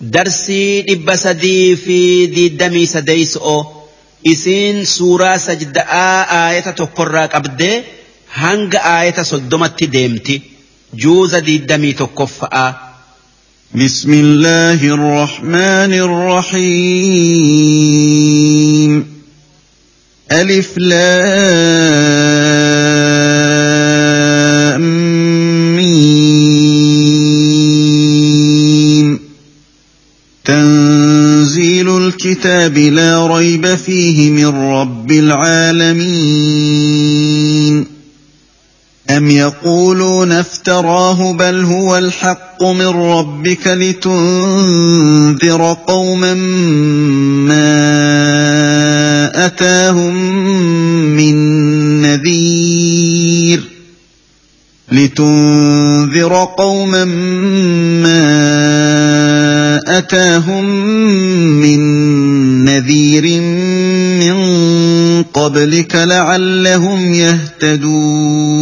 darsii dhibba sadii fi diiddamii sadeeyso'o isiin suuraa sajda'aa aayata tokkorraa qabdee hanga aayata soddomatti deemti juuza diiddamii tokkoffa'aa. بسم الله الرحمن الرحيم ألف لام الكتاب لا ريب فيه من رب العالمين. أم يقولون افتراه بل هو الحق من ربك لتنذر قوما ما أتاهم من نذير. لتنذر قوما ما أتاهم من نذير من قبلك لعلهم يهتدون.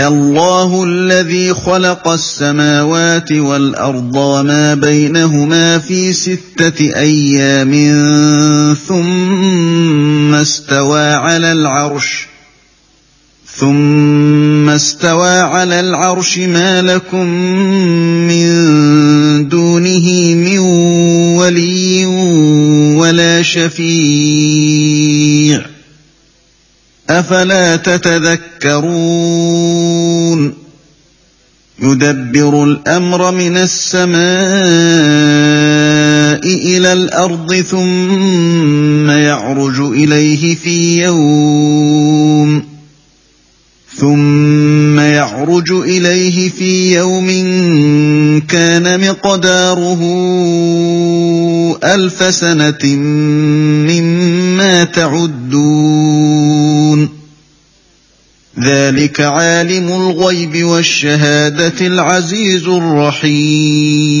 الله الذي خلق السماوات والأرض وما بينهما في ستة أيام ثم استوى على العرش. ثم استوى على العرش ما لكم من دونه من ولي ولا شفيع أفلا تتذكرون يدبر الأمر من السماء إلى الأرض ثم يعرج إليه في يوم ثم يعرج إليه في يوم كان مقداره ألف سنة مما تعدون. ذلك عالم الغيب والشهادة العزيز الرحيم.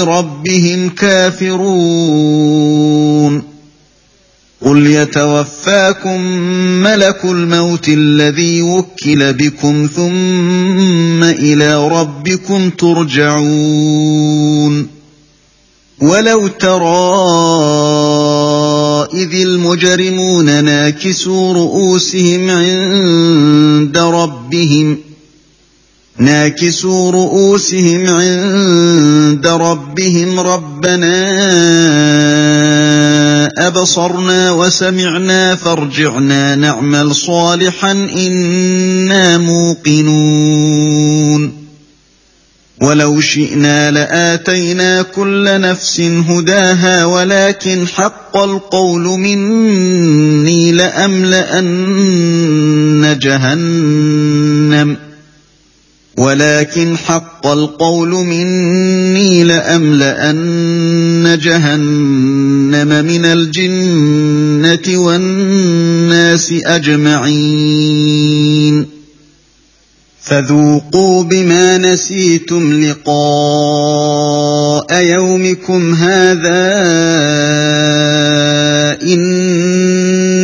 ربهم كافرون. قل يتوفاكم ملك الموت الذي وكل بكم ثم إلى ربكم ترجعون. ولو ترى إذ المجرمون ناكسوا رؤوسهم عند ربهم ۖ ناكسوا رؤوسهم عند ربهم ربنا أبصرنا وسمعنا فارجعنا نعمل صالحا إنا موقنون. ولو شئنا لآتينا كل نفس هداها ولكن حق القول مني لأملأن جهنم ۖ. ولكن حق القول مني لأملأن جهنم من الجنة والناس أجمعين. فذوقوا بما نسيتم لقاء يومكم هذا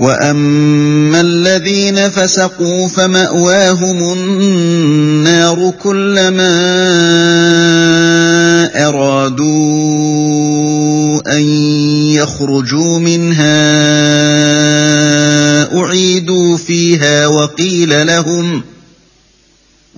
واما الذين فسقوا فماواهم النار كلما ارادوا ان يخرجوا منها أعيدوا فيها وقيل لهم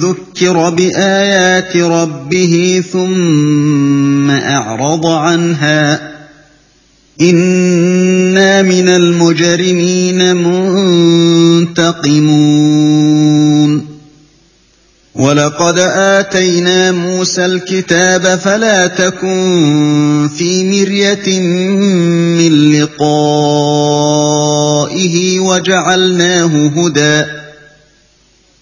ذكر بآيات ربه ثم أعرض عنها. إنا من المجرمين منتقمون. ولقد آتينا موسى الكتاب فلا تكن في مرية من لقائه وجعلناه هدى.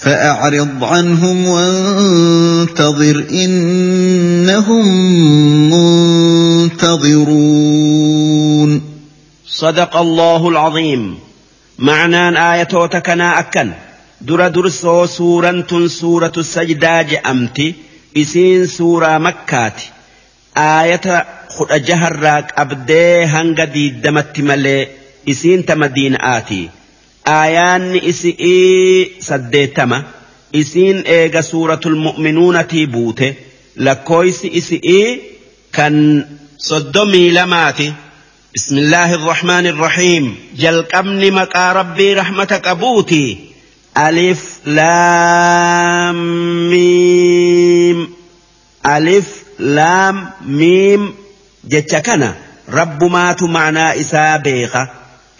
فأعرض عنهم وانتظر إنهم منتظرون. صدق الله العظيم. معنى آية وتكنا أكن. در درس سورة سورة السجداج أمتي. إسين سورة مكة آية خد أجهر أبدي هنغدي دمت ملي. إسين تمدين آتي. Aayaanni isi'ii saddeettama isiin eega suuratul mu'minuunatii buute lakkooysi isi'ii kan soddomii lamaati. بسم الله الرحمن الرحيم جل قمني مقا ربي رحمتك أبوتي ألف لام ميم ألف لام ميم جتشكنا رب مات معنى إسابيخة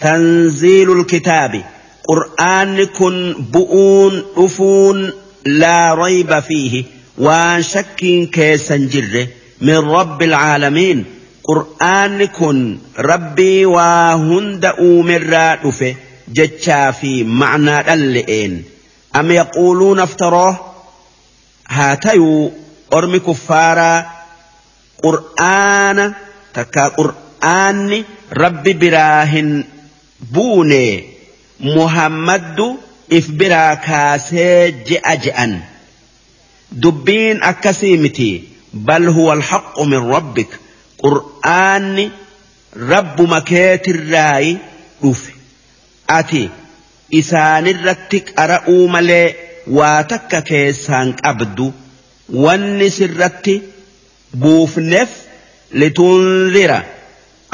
تنزيل الكتاب قرآن كن بؤون أفون لا ريب فيه. وشك كيسا جره من رب العالمين. قرآن كن ربي وهند أومر رادف جتشا في معنى اللئين أم يقولون افتراه؟ هاتيو أرمي كفارا. قرآن تكا قرآن ربي براهن بوني. Muhammaddu if biraa kaasee je'a je'an dubbiin akkasii miti bal huwa alhaqqu min rabbik qur'aanni rabbuma keetirraayi dhufe ati isaanirratti qara'uu malee waa takka keessaan qabdu wanni sirratti buufneef litunzira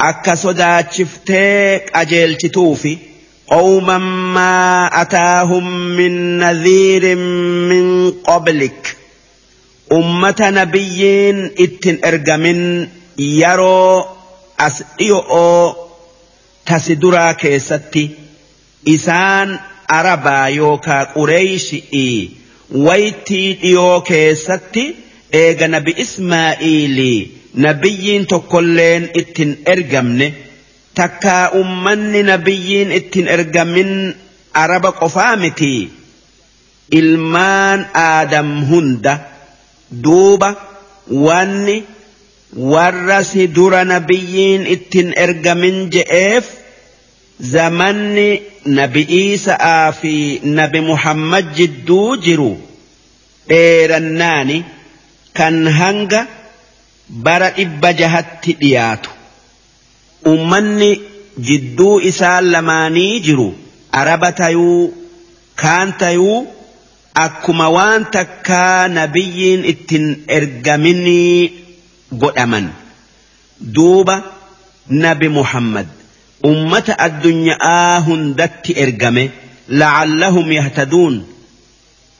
akka sodaachiftee qajeelchituufi قوما ما أتاهم من نذير من قبلك أمة نبيين اتن إرجمن يرو أسئو تسدرا كيستي إسان أربا يوكا قريشئي ويتي ديو كيستي إيغا نبي إسماعيلي نبيين تقولين اتن إرجمني takkaa ummanni nabiyyiin ittiin ergamin araba qofaa miti ilmaan aadam hunda duuba wanni warra si dura nabiyyiin ittiin ergamin je'eef zamanni nabi Iisa'aa fi nabi Muhammad jidduu jiru dheerannaani kan hanga bara dhibba jahatti dhiyaatu. Ummanni jidduu isaan lamaanii jiru araba tayuu kaan tayuu akkuma waan takkaa nabiyyiin ittiin ergaminii godhaman. Duuba nabi muhammad ummata addunyaa hundatti ergame la'allahum yahtaduun.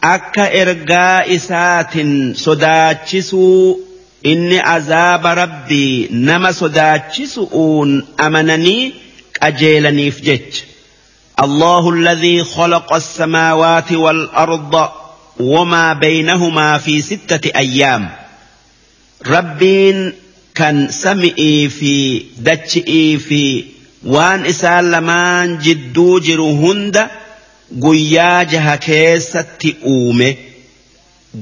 Akka ergaa isaatin sodaachisuu inni azaaba rabbii nama sodaachisu'uun amananii qajeelaniif jecha. الله الذي خلق السماوات والأرض وما بينهما في ستة أيام ربين كان سمئي في دتشئي في وان إسال لمان جدو جرهند قيا جها كيست أومه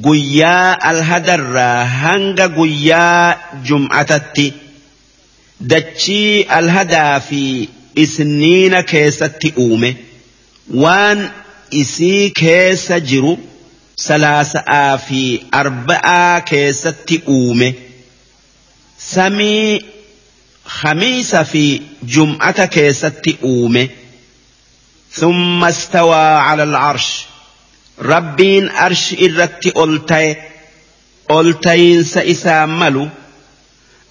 guyyaa alhadarraa hanga guyyaa jum'atatti dachii alhadaa fi isniina keessatti uume waan isii keessa jiru salaasa'aa fi arba'aa keessatti uume samii khamiisa fi jum'ata keessatti uume ثم استوى على العرش rabbiin arshi irratti ol ta'e ol ta'iinsa isaa malu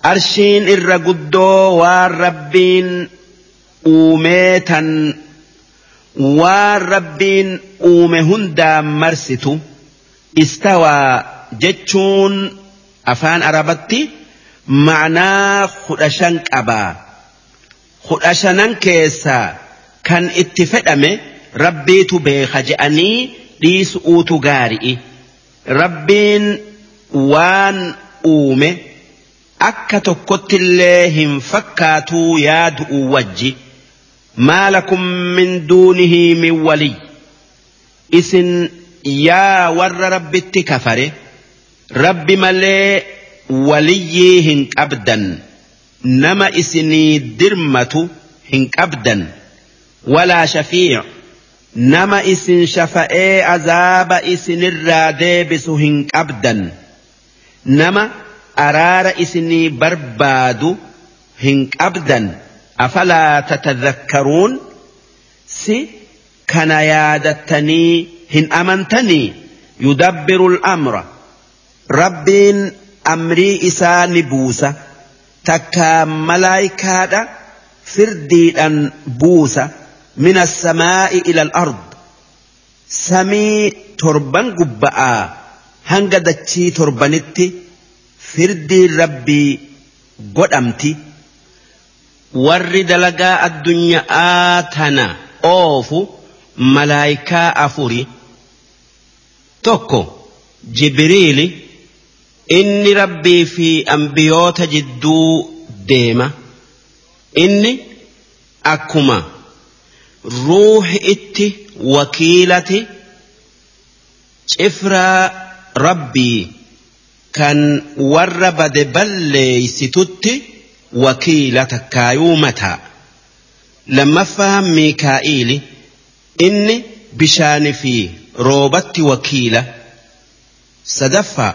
arshiin irra guddoo waan rabbiin uumee tan waan rabbiin uume hundaan marsitu istawaa jechuun afaan arabatti ma'anaa kudha shan qabaa kudha shanan keessaa kan itti fedhame rabbiitu beeka je'anii dhiisu'uutu gaari'i rabbiin waan uume akka tokkottillee hin fakkaatuu yaadu'u wajji. Maa lakum min duunihi min waliy isin yaa warra rabbitti kafare rabbi malee waliyyii hin qabdan. Nama isinii dirmatu hin qabdan. Walaa shafiic nama isin shafa'ee azaaba isinirraa deebisu hin qabdan nama araara isinii barbaadu hin qabdan afalaa tatadhakkaruun si kana yaadattanii hin amantanii yudabbiru al'amra rabbiin amrii isaa ni buusa takkaa malaayikaadha firdiidhan buusa min assamaa'i ila al-ard samii torban gubba'aa hanga dachii torbanitti firdiin rabbii godhamti warri dalagaa addunyaa tana oofu malaayikaa afuri tokko jibriili inni rabbii fi ambiyoota jidduu deema inni akkuma روح إتي وكيلتي إفرا ربي كان ورب دبلي ستتي وكيلتك كايومتها لما فهم ميكائيل إني بشان في روبتي وكيلة صدفة.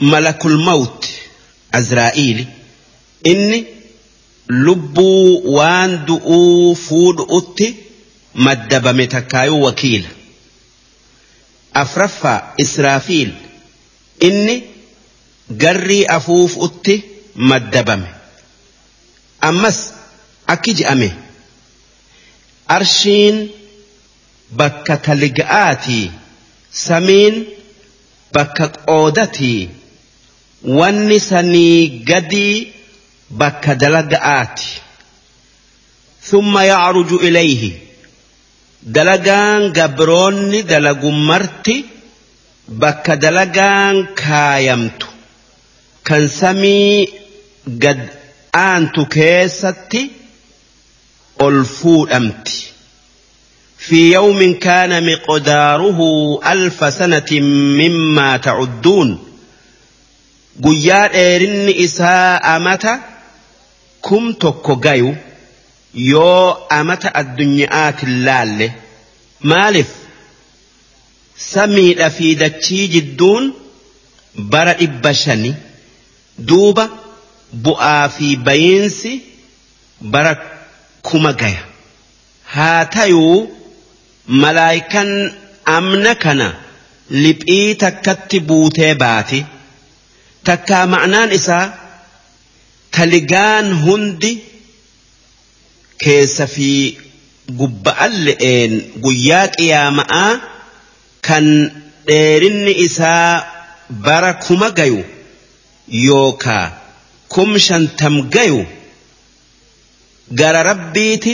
ملك الموت أزرائيل إني lubbuu waan du'uu fuudhuutti maddabame takkaayuu wakiila. Afraffaa israafiil inni garrii afuufutti maddabame. Ammas akki je'ame arshiin bakka taliga'aatii samiin bakka qoodatii wanni sanii gadii بك دلقات ثم يعرج إليه. دلقان قبروني دلق مرتي. بك دلقان كايمت كان سمي قد أنت كيستي. ألفو أمتي. في يوم كان مقداره ألف سنة مما تعدون. قيار إيرن إساء أمتا kum tokko gayu yoo amata addunyaatin laalle maaliif samiidha fi dachii jidduun bara dhibba shani duuba bu'aa fi bayiinsi bara kuma gaya haa tayuu malaayikan amna kana liphii takkatti buutee baati. takkaa ma'naan isaa taligaan hundi keessa fi gubba'an le'een guyyaa qiyaama'aa kan dheerinni isaa bara kuma gayu yookaa kum shantam gayu gara rabbiiti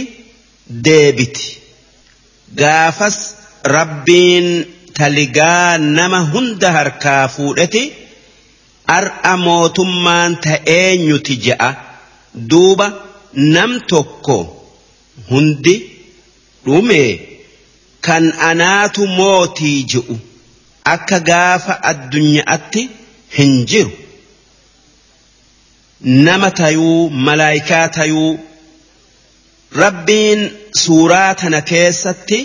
deebiti gaafas rabbiin taligaa nama hunda harkaa fuudheti. Ar'a mootummaan ta'eenyuti je'a duuba nam tokko hundi dhume kan anaatu mootii je'u akka gaafa addunyaatti hin jiru nama tayuu malaayikaa tayuu rabbiin suuraa tana keessatti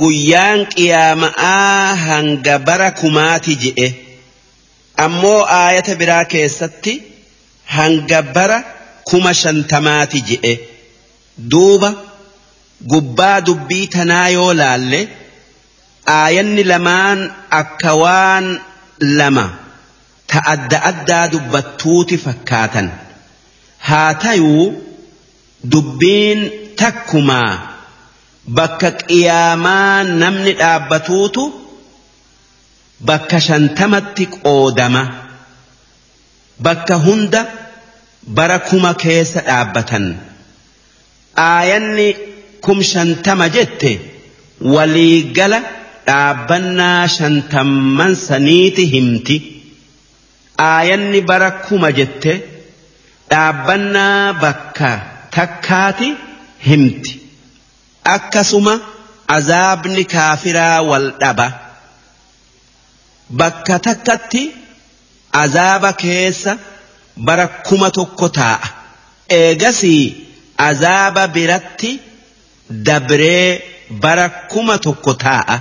guyyaan qiyaama'aa hanga bara kumaati je'e. Ammoo aayata biraa keessatti hanga bara kuma shantamaati je'e duuba gubbaa dubbii tanaa yoo laalle aayanni lamaan akka waan lama ta adda addaa dubbattuuti fakkaatan haa tayuu dubbiin takkumaa bakka qiyaamaa namni dhaabbatuutu. Bakka shantamatti qoodama. Bakka hunda bara kuma keessa dhaabbatan. Aayanni kum shantama jette waliigala dhaabbannaa shantamman saniiti himti. Aayanni bara kuma jette dhaabbannaa bakka takkaati himti. Akkasuma azaabni kaafiraa wal dhaba. Bakka takkatti azaaba keessa bara kuma tokko taa'a. Eegasii azaaba biratti dabree bara kuma tokko taa'a.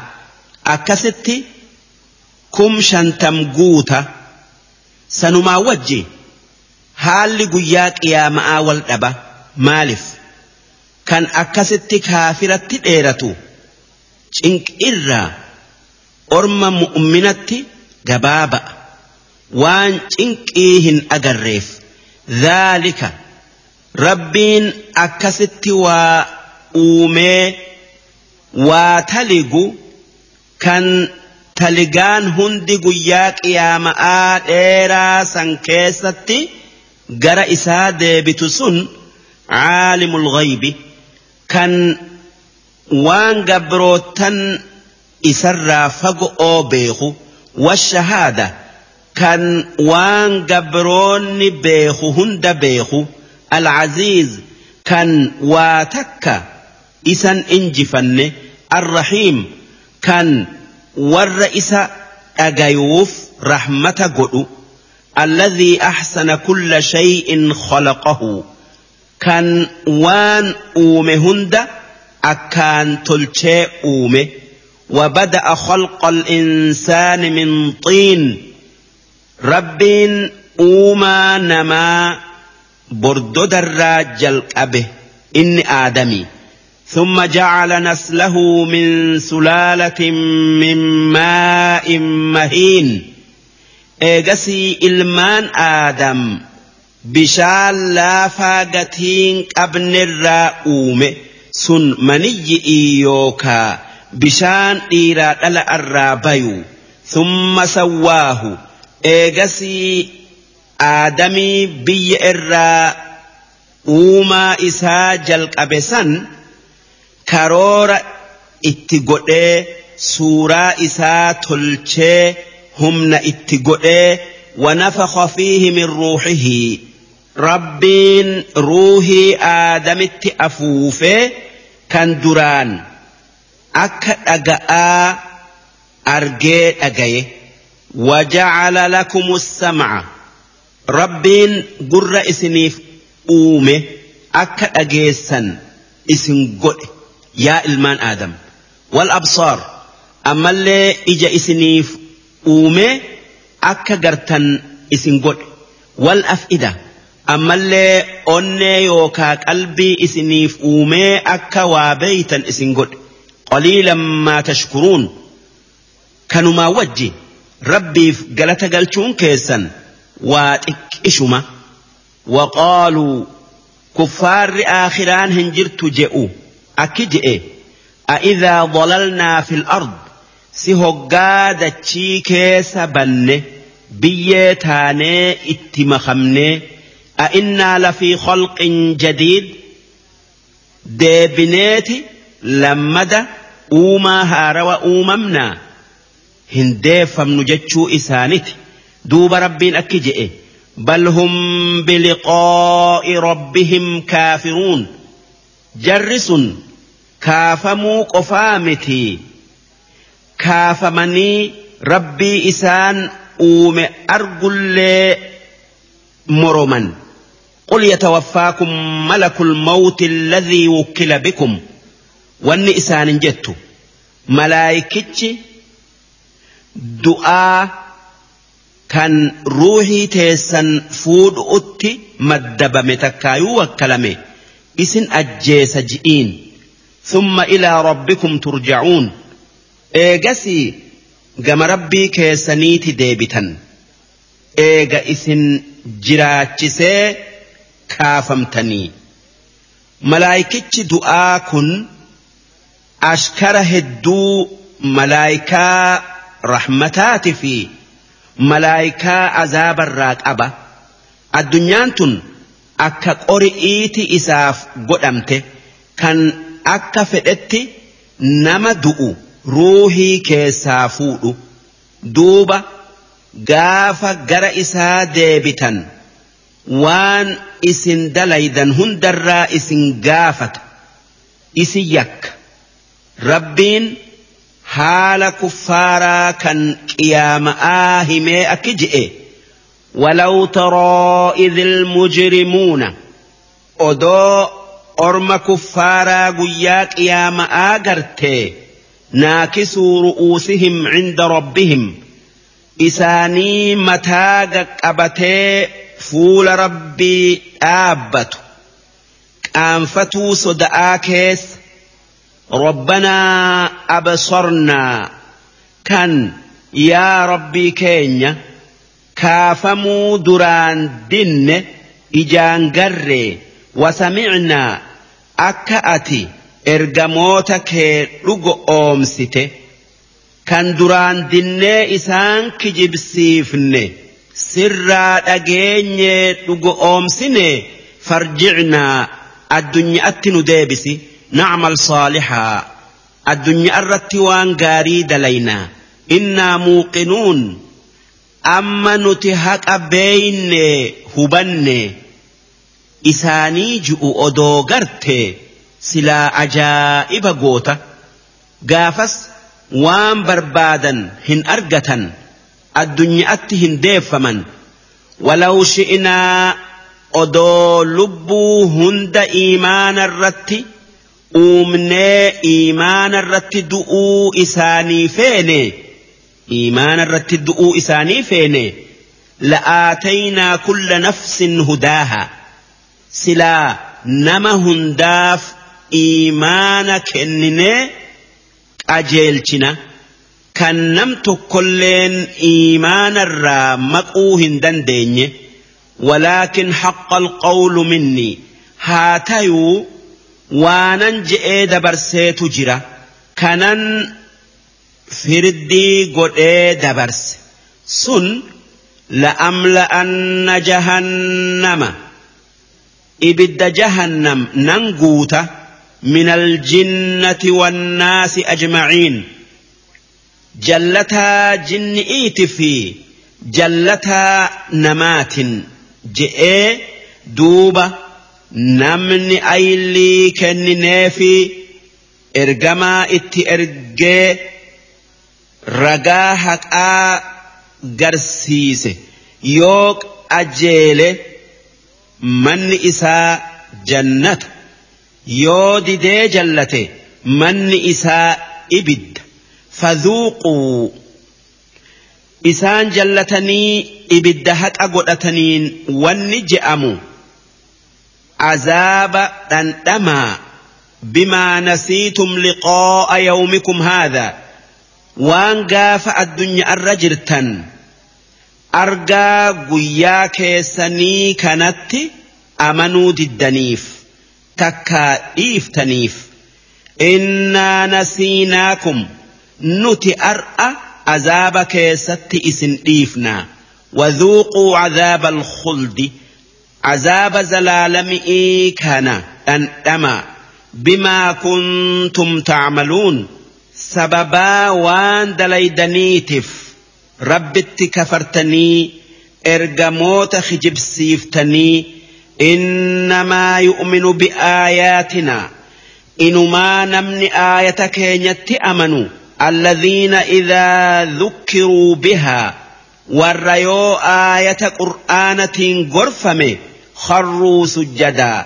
Akkasitti kum shantam guuta sanumaa wajji. Haalli guyyaa qiyaama'aa wal dhaba. Maaliif? Kan akkasitti kaafiratti dheeratu cinqirraa orma mu'minatti gabaaba'a waan cinqii hin agarreef dhaalika rabbiin akkasitti waa uumee waa taligu kan taligaan hundi guyyaa qiyaama'aa dheeraa san keessatti gara isaa deebitu sun caalimul ghaybi kan waan gabrootan isarraa fago'oo beeku washahaada كان وان قبروني بيخو هند بيخو العزيز كان واتك إسان إنجفن الرحيم كان والرئيس أجيوف رحمة قلو الذي أحسن كل شيء خلقه كان وان أومه هند أكان تلشي أومه وبدأ خلق الإنسان من طين. ربين أوما نما بردد الراجل أبه إني آدمي. ثم جعل نسله من سلالة من ماء مهين. إيجسي إلمان آدم. بشال لا فاقتين أبن الرؤوم سن مني إيوكا. بشان إيرا ألا الرابيو ثم سواه إيجسي آدمي بي إرّا uumaa isaa jalqabe san karoora itti godhee suuraa isaa tolchee humna itti godhee ونفخ فيه من روحه ربين روحي آدمت أفوفه كان دران akka dhaga'aa argee dhagaye. Waja'ala lakumu sam'a rabbiin gurra isiniif uume. Akka dhageessan isin godhe. Yaa ilmaan aadam. Wal absaar. Ammallee ija isiniif uume. Akka gartan isin godhe. Wal af'ida. Ammallee onnee yookaa qalbii isiniif uumee akka waa beeytan isin godhe. Qaliilan maa tashkuruun kanumaa wajji rabbiif galata galchuun keessan waa xiqqishuma. وقالوا كفار آخران هنجرت جئوا أكجئ أإذا ضللنا في الأرض. سهقاد تشيكيس بن بيتاني اتمخمني أئنا لفي خلق جديد. ديبنيتي لمد أوما هارو أوممنا هنديفم نجتشو إسانتي دوب ربين أكجئ بل هم بلقاء ربهم كافرون جرس كافموا قفامتي كافمني ربي إسان أوم أرجل مرما قل يتوفاكم ملك الموت الذي وكل بكم wanni isaanin jettu malaayikichi du'aa kan ruuhii teessan fuudhu'utti maddabame takkaayuu wakkalame isin ajjeesa ji'iin. Summa ilaa rabbikum turja'uun. Eegasii gama rabbii keessaniiti deebitan. Eega isin jiraachisee kaafamtanii. Malaayikichi du'aa kun. Ashkara hedduu malaayikaa rahmataati fi malaayikaa azaabarraa qaba addunyaan tun akka qori'iiti isaaf godhamte kan akka fedhetti nama du'u ruuhii keessaa fuudhu duuba gaafa gara isaa deebitan waan isin dalaydan hundarraa isin gaafata isin yakka rabbiin haala kuffaaraa kan qiyaama'aa himee akki je'e ولو ترى إذ المجرمون odoo orma kuffaaraa guyyaa qiyama'aa gartee naakisuu ru'uusihim cinda rabbihim isaanii mataa qabatee fuula rabbii dhaabbatu qaanfatuu soda'aa keessa rabbanaa absornaa kan yaa rabbii keenya kaafamuu duraan dinne ijaan garree wasamicnaa akka ati ergamoota kee dhugo oomsite kan duraan dinnee isaan kijibsiifne sirraa dhageenyee dhugo oomsine farjicnaa addunyaatti nu deebisi. نعمل صالحا الدنيا الرت وان غاري دلينا إنا موقنون nuti haqa beeyne hubanne isaanii ji'u odoo garte silaa ajaa'iba goota gaafas waan barbaadan hin argatan addunyaatti hin deeffaman walaw shi'inaa odoo lubbuu hunda iimaana irratti uumnee iimaana irratti du'uu isaanii feene. Iimaana irratti du'uu isaanii feene. La'aataynaa kulla nafsin hudaaha. Silaa nama hundaaf iimaana kenninee qajeelchina. Kan nam tokkolleen iimaanarraa maquu hin dandeenye. Walaakin haqqa alqawlu minni. Haa tayuu waanan je'ee dabarseetu jira kanan firdii godhee dabarse sun la'amla'anna jahannama ibidda jahannam nan guuta من الجنة والناس أجمعين جلتا جنئيت في جلتا نمات جئ دوبة namni ayilii kennineefi ergamaa itti ergee ragaa haqaa garsiise. Yoo qajeele manni isaa jannata yoo didee jallate manni isaa ibidda. Fadhuuquu isaan jallatanii ibidda haqa godhataniin wanni je'amu. عذاب أن بما نسيتم لقاء يومكم هذا. وان قاف الدنيا الرجرتا أرقى قيا كيسني كانت أمنو الدنيف تكا إيف تنيف. إنا نسيناكم. نتي أرأى عذاب كيست إسن إيفنا. وذوقوا عذاب الخلد. عذاب زلالمئي كان أن أما بما كنتم تعملون سببا وان دليدنيتف ربت كفرتني ارقموت خجب سيفتني. إنما يؤمن بآياتنا. إنما نمني آيتك ينت أمنوا الذين إذا ذكروا بها والريو آية قرآنة قرفمه خروا سجدا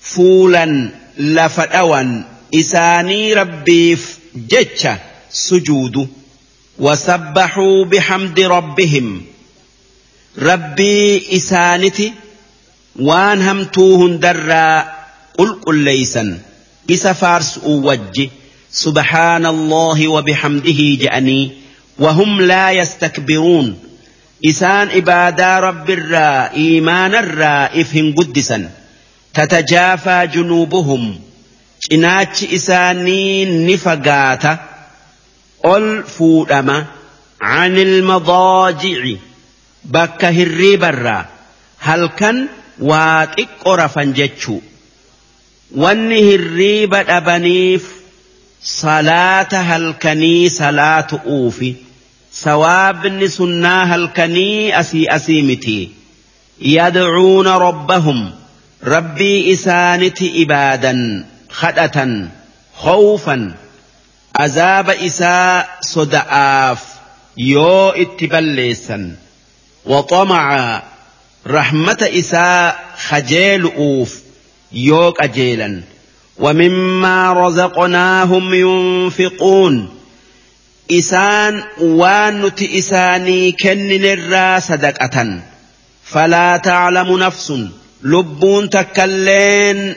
فولا لفتوا إساني ربي جتش سجود. وسبحوا بحمد ربهم. ربي إسانتي وانهم توهن درا قل قل ليسا إسا فارس أوجي سبحان الله وبحمده جأني وهم لا يستكبرون. isaan ibaadaa rabbirraa iimaanarraa if hin guddisan tatajaafaa junuubuhum cinaachi isaanii ni fagaata ol fuudhama عن المضاجع بك هريبرا هل كان waa xiqqo rafan jechuu wanni hirriiba dhabaniif salaata halkanii salaatu uufi sawaabni sunnaa halkanii asii asii miti yadcuuna rabbahum rabbii isaaniti ibaadan kadhatan khawfan azaaba isaa soda'aaf yoo itti balleessan waxamacaa إساء خجيل أوف يوك أجيلا ومما رزقناهم ينفقون isaan waan nuti isaanii kenninirraa sadaqatan. Falaa taalamu nafsun lubbuun takkailleen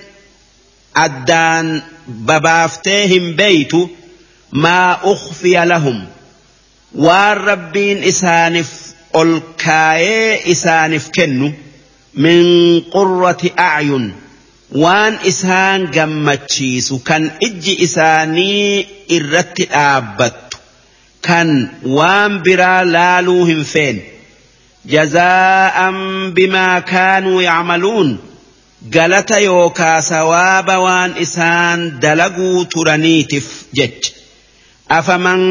addaan babaaftee hin beeytu maa ukhfiya lahum. Waan rabbiin isaaniif ol kaayee isaaniif kennu min qurrati acyun waan isaan gammachiisu kan ijji isaanii irratti dhaabbattu. Kan waan biraa laaluu hin feen jazaa'an bimaa kaanuu yacmaluun galata yookaa sawaaba waan isaan dalaguu turaniitiif jecha. Afaman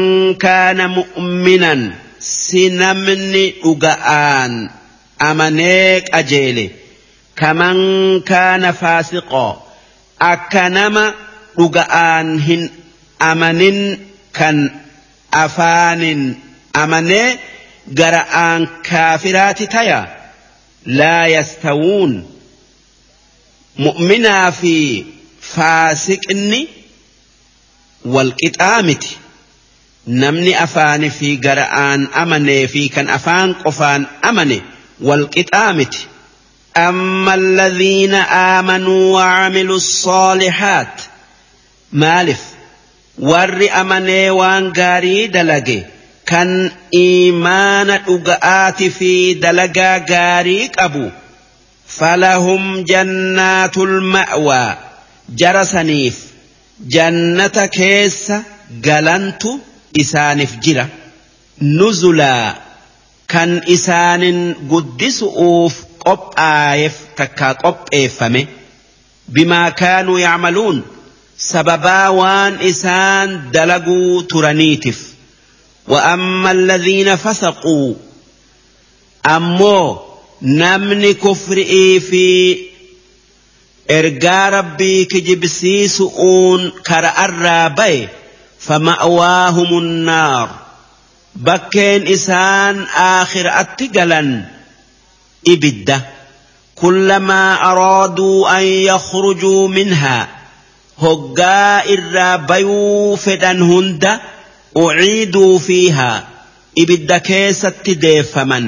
kaana mu'minan si namni dhuga'aan amanee qajeele. Kaman kaana faasiqoo akka nama dhuga'aan hin amanin kan afaanin amanee gara'aan kaafiraati taya laa yastawuun mu'minaa fi faasiqni walqixaa miti namni afaani fi gara'aan amanee fi kan afaan qofaan amane walqixaa miti أما الذين آمنوا وعملوا الصالحات مالف warri amanee waan gaarii dalage kan iimaana dhuga'aatii fi dalagaa gaarii qabu falahum jannaatul ma'waa jara saniif jannata keessa galantu isaaniif jira nuzulaa kan isaanin guddisuuf qophaa'eef takkaa qopheeffame bimaa kaanuu yacmaluun. Sababaa waan isaan dalaguu turaniitiif وأما الذين فسقوا أمو نمني كفرئي في إرجاء ربي كجبسي سؤون كرأرابي فمأواهم النار. بكين إسان آخر أتقلا إبدة. كلما أرادوا أن يخرجوا منها hoggaa irraa bayuu fedhan hunda uciiduu fiihaa ibidda keessatti deeffaman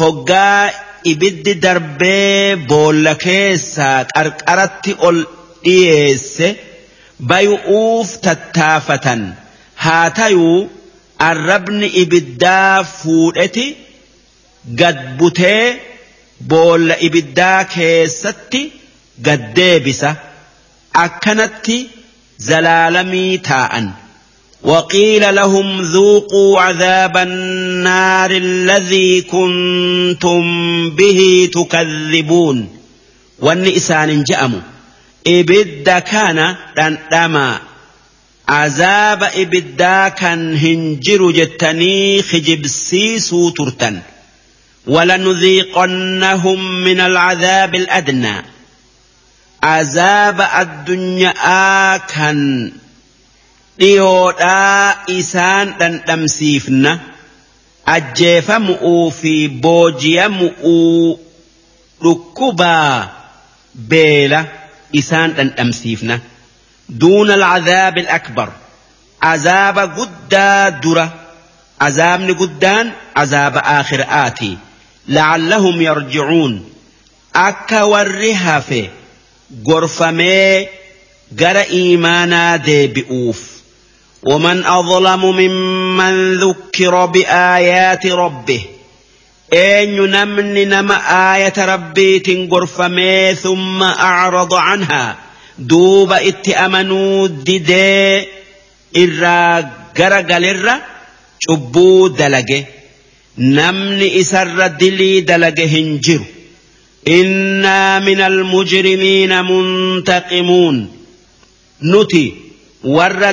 hoggaa ibiddi darbee boolla keessaa qarqaratti ol dhiyeesse bayu'uuf tattaafatan haa tayuu arrabni ibiddaa fuudheti gad butee boolla ibiddaa keessatti gad deebisa. Akkanatti zalaalamii taa'an. وقيل لهم ذوقوا عذاب النار الذي كنتم به تكذبون. والنئسان جأموا إبدا كان دندما عذاب إبدا كان هنجر جتني خجب سيسو ترتن. ولنذيقنهم من العذاب الأدنى. عذاب الدنيا كان ليودا إسان لن تمسيفنا أجيف مؤوفي بوجي مؤو ركوبا بيلا إسان لن تمسيفنا دون العذاب الأكبر. عذاب قدى درة. عذاب قدان عذاب آخر آتي. لعلهم يرجعون. أكا ورها فيه. gorfamee gara iimaanaa deebi'uuf. waman adlamu mimman dhukkira biaayaati rabbih eenyu namni nama aayata rabbiitiin gorfamee thumma acrada canhaa duuba itti amanuu didee irraa gara galerra cubbuu dalage. namni isarra dilii dalage hin jiru. إنا من المجرمين منتقمون. نتي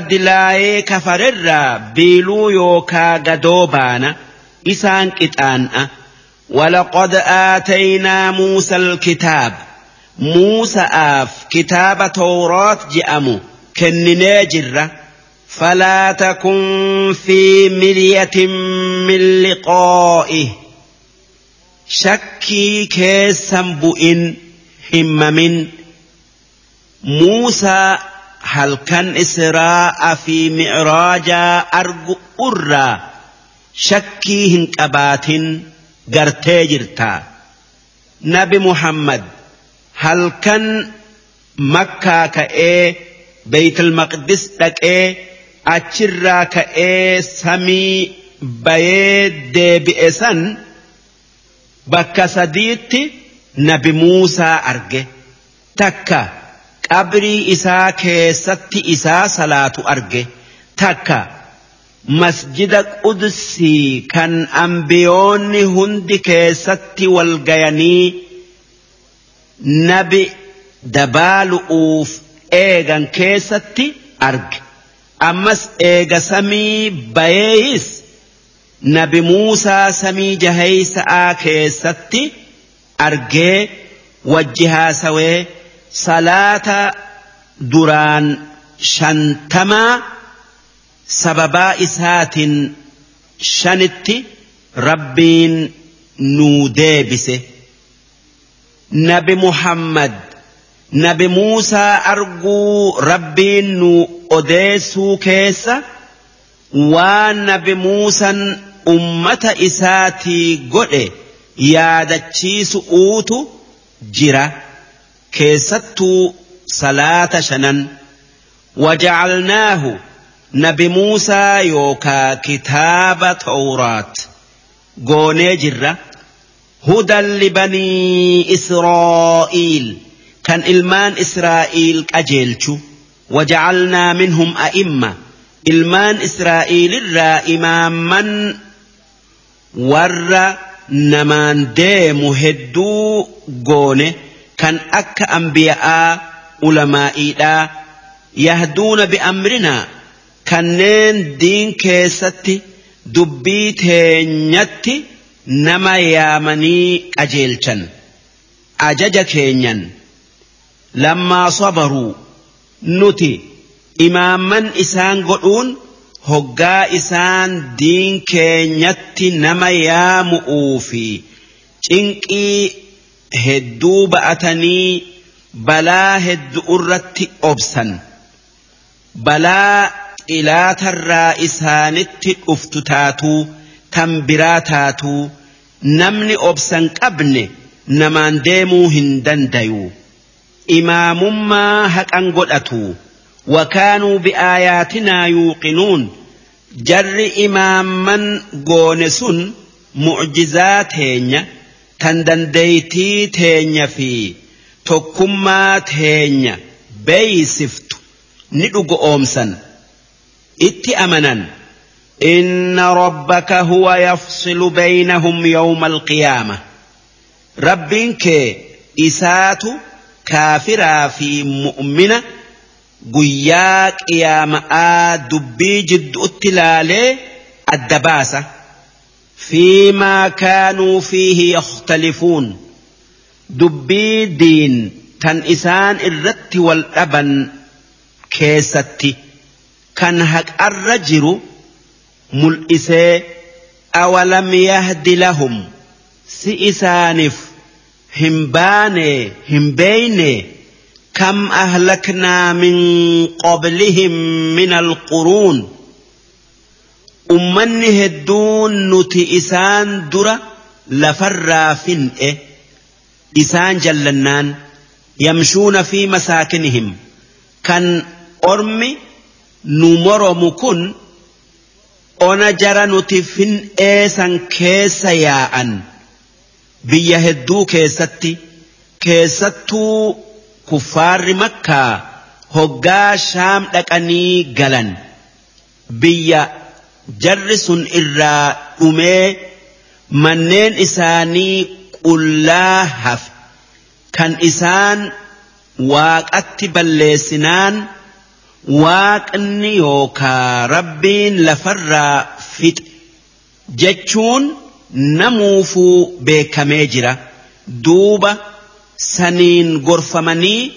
dilaayee kafarerraa biiluu yookaa gadoo baana isaan qixaan'a ولقد آتينا موسى الكتاب. موسى آف كتاب توراة جأمو كننا جرة فلا تكن في مرية من لقائه. shakkii keessan bu'in himmamin muusaa halkan israa'a fi mi'raajaa argu irraa shakkii hin qabaatin gartee jirta nabi muhammad halkan makkaa ka'ee beeytal maqdis dhaqee achirraa ka'ee samii bayee deebi'e san. Bakka sadiitti nabi muusaa arge. Takka qabrii isaa keessatti isaa salaatu arge. Takka masjida qudsii kan ambiyoonni hundi keessatti wal gayanii nabi dabaalu'uuf eegan keessatti arge. Ammas eega samii bayeeyis nabi Muusaa samii jaheeysa'aa keessatti argee wajji haasawee salaata duraan shantamaa sababaa isaatiin shanitti rabbiin nuu deebise. Nabi Muhammad nabi Muusaa arguu rabbiin nu odeessuu keessa waan nabi Muusan ummata isaatii godhe yaadachiisu uutu jira keessattuu salaata shanan wajacalnaahu nabi Muusaa yookaa kitaaba Tawraat goonee jirra hudan libanii Israa'iil kan ilmaan Israa'iil qajeelchu wajacalnaa minhum a'imma ilmaan Israa'iilirraa imaamman warra namaan deemu hedduu goone kan akka ambiya'aa ulamaa'iidhaa yahduuna bi'amrinaa kanneen diin keessatti dubbii teenyatti nama yaamanii qajeelchan. Ajaja keenyan. Lammaa sabaruu nuti imaamman isaan godhuun hoggaa isaan diin keenyatti nama yaamu'uu fi cinqii hedduu ba'atanii balaa hedduu irratti obsan. Balaa xilaatarraa isaanitti dhuftu taatuu tan biraa taatuu namni obsan qabne namaan deemuu hin dandayu imaamummaa haqan godhatu wakaanuu biaayaatinaa yuuqinuun jarri imaamman goone sun mucjizaa teenya tan dandeeytii teenya fi tokkummaa teenya beeysiftu ni dhugo oomsan itti amanan إن ربك هو يفصل بينهم يوم القيامة ربك إسات كافرا في مؤمنة قياك يا مآ دبي جد اتلالي الدباسة فيما كانوا فيه يختلفون دبي دين تن إسان الرت والأبن كيستي كان هك الرجل mul'isee awalam yahdi lahum? Si isaaniif hin baane hin beeyne كم أهلكنا من قبلهم من القرون أمني هدون نتي إسان درة لفرا فنئ إسان جلنان يمشون في مساكنهم كان أرمي نمرم كن ona jara nuti fin'eesan keessa yaa'an biyya hedduu keessatti keessattuu kuffaarri makkaa hoggaa shaam dhaqanii galan biyya jarri sun irraa dhumee manneen isaanii qullaa hafe kan isaan waaqatti balleessinaan waaqni yookaa rabbiin lafarraa fixe jechuun namuufuu beekamee jira duuba saniin gorfamanii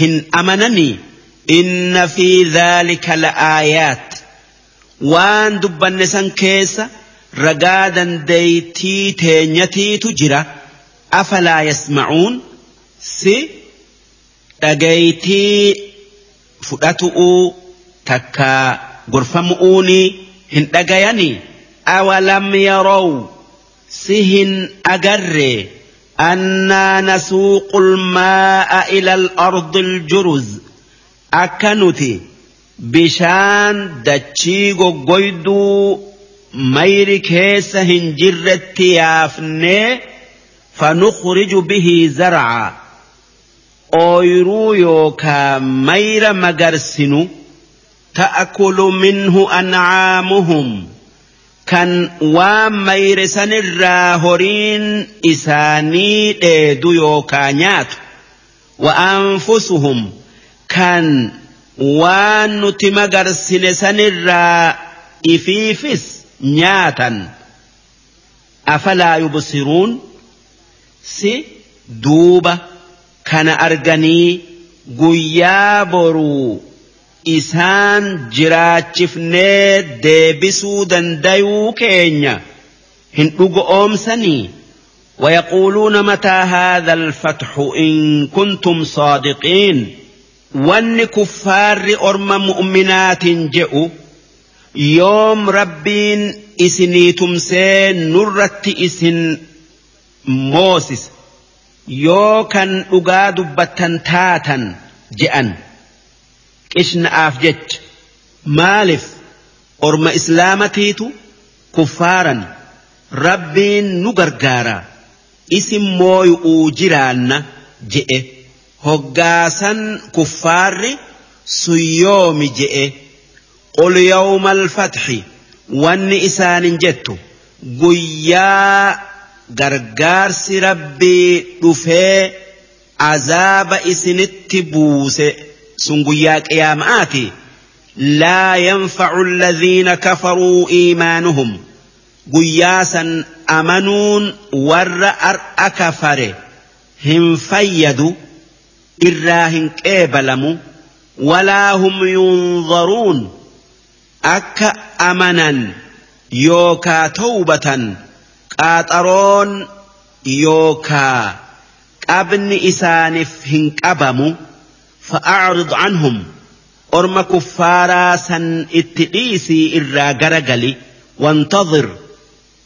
hin amananii inna fi dhaalika la'aayaat waan dubbanne san keessa ragaa dandeeytii teenyatiitu jira. Afalaa yasma'uun? Si dhageeytii fudhatu'uu takka gorfamu'uuni hin dhagayanii? Awalam yarow? Si hin agarre أنا نسوق الماء إلى الأرض الجرز. أكنتي بشان دچي قويدو كيسة كيس هنجر فنخرج به زرعا. أويرو يوكا مير مغرسنو تأكل منه أنعامهم. Kan waan mayre sanirraa horiin isaanii dheedu yookaa nyaatu. Wa anfusuhum kan waan nuti magarsine sanirraa ifiifis nyaatan. Afalaa yubsiruun? Si duuba kana arganii guyyaa boruu isaan jiraachifnee deebisuu dandayuu keenya hin dhugo oomsanii ويقولون متى هذا الفتح إن كنتم صادقين وان كفار أرم مؤمنات جئوا يوم ربين إسني تمسين نرت إسن موسس yoo kan dhugaa dubbattan taatan je'an qishna'aaf jecha maaliif orma islaamatiitu kuffaaran rabbiin nu gargaara isin mooyu'uu jiraanna je'e hoggaasan kuffaarri suyyoomi je'e qul yawma alfatxi wanni isaanin jettu guyyaa gargaarsi rabbii dhufee azaaba isinitti buuse سنقياك يا مآتي لا ينفع الذين كفروا إيمانهم قياسا أمنون ور أكفر هم فيدوا إراهن كيبلموا ولا هم ينظرون أك أمنا يوكا توبة قاطرون يوكا أبن إسانف هنك أبمو فأعرض عنهم. أرم كفارا سن اتقيسي إرا غرغلي. وانتظر.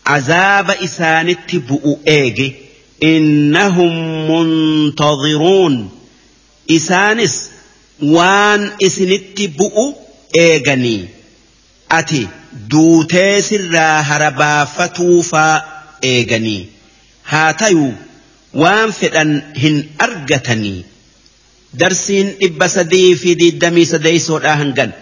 عذاب إسان التبؤ إيجي إنهم منتظرون. إسانس وان إسن التبؤ إيجني أتي دوتيس الرا هربا فتوفا إيجني هاتيو. وان فئن هن أرجتني darsiin dhibba sadii fi diddamii sadeeysoodhaa hangan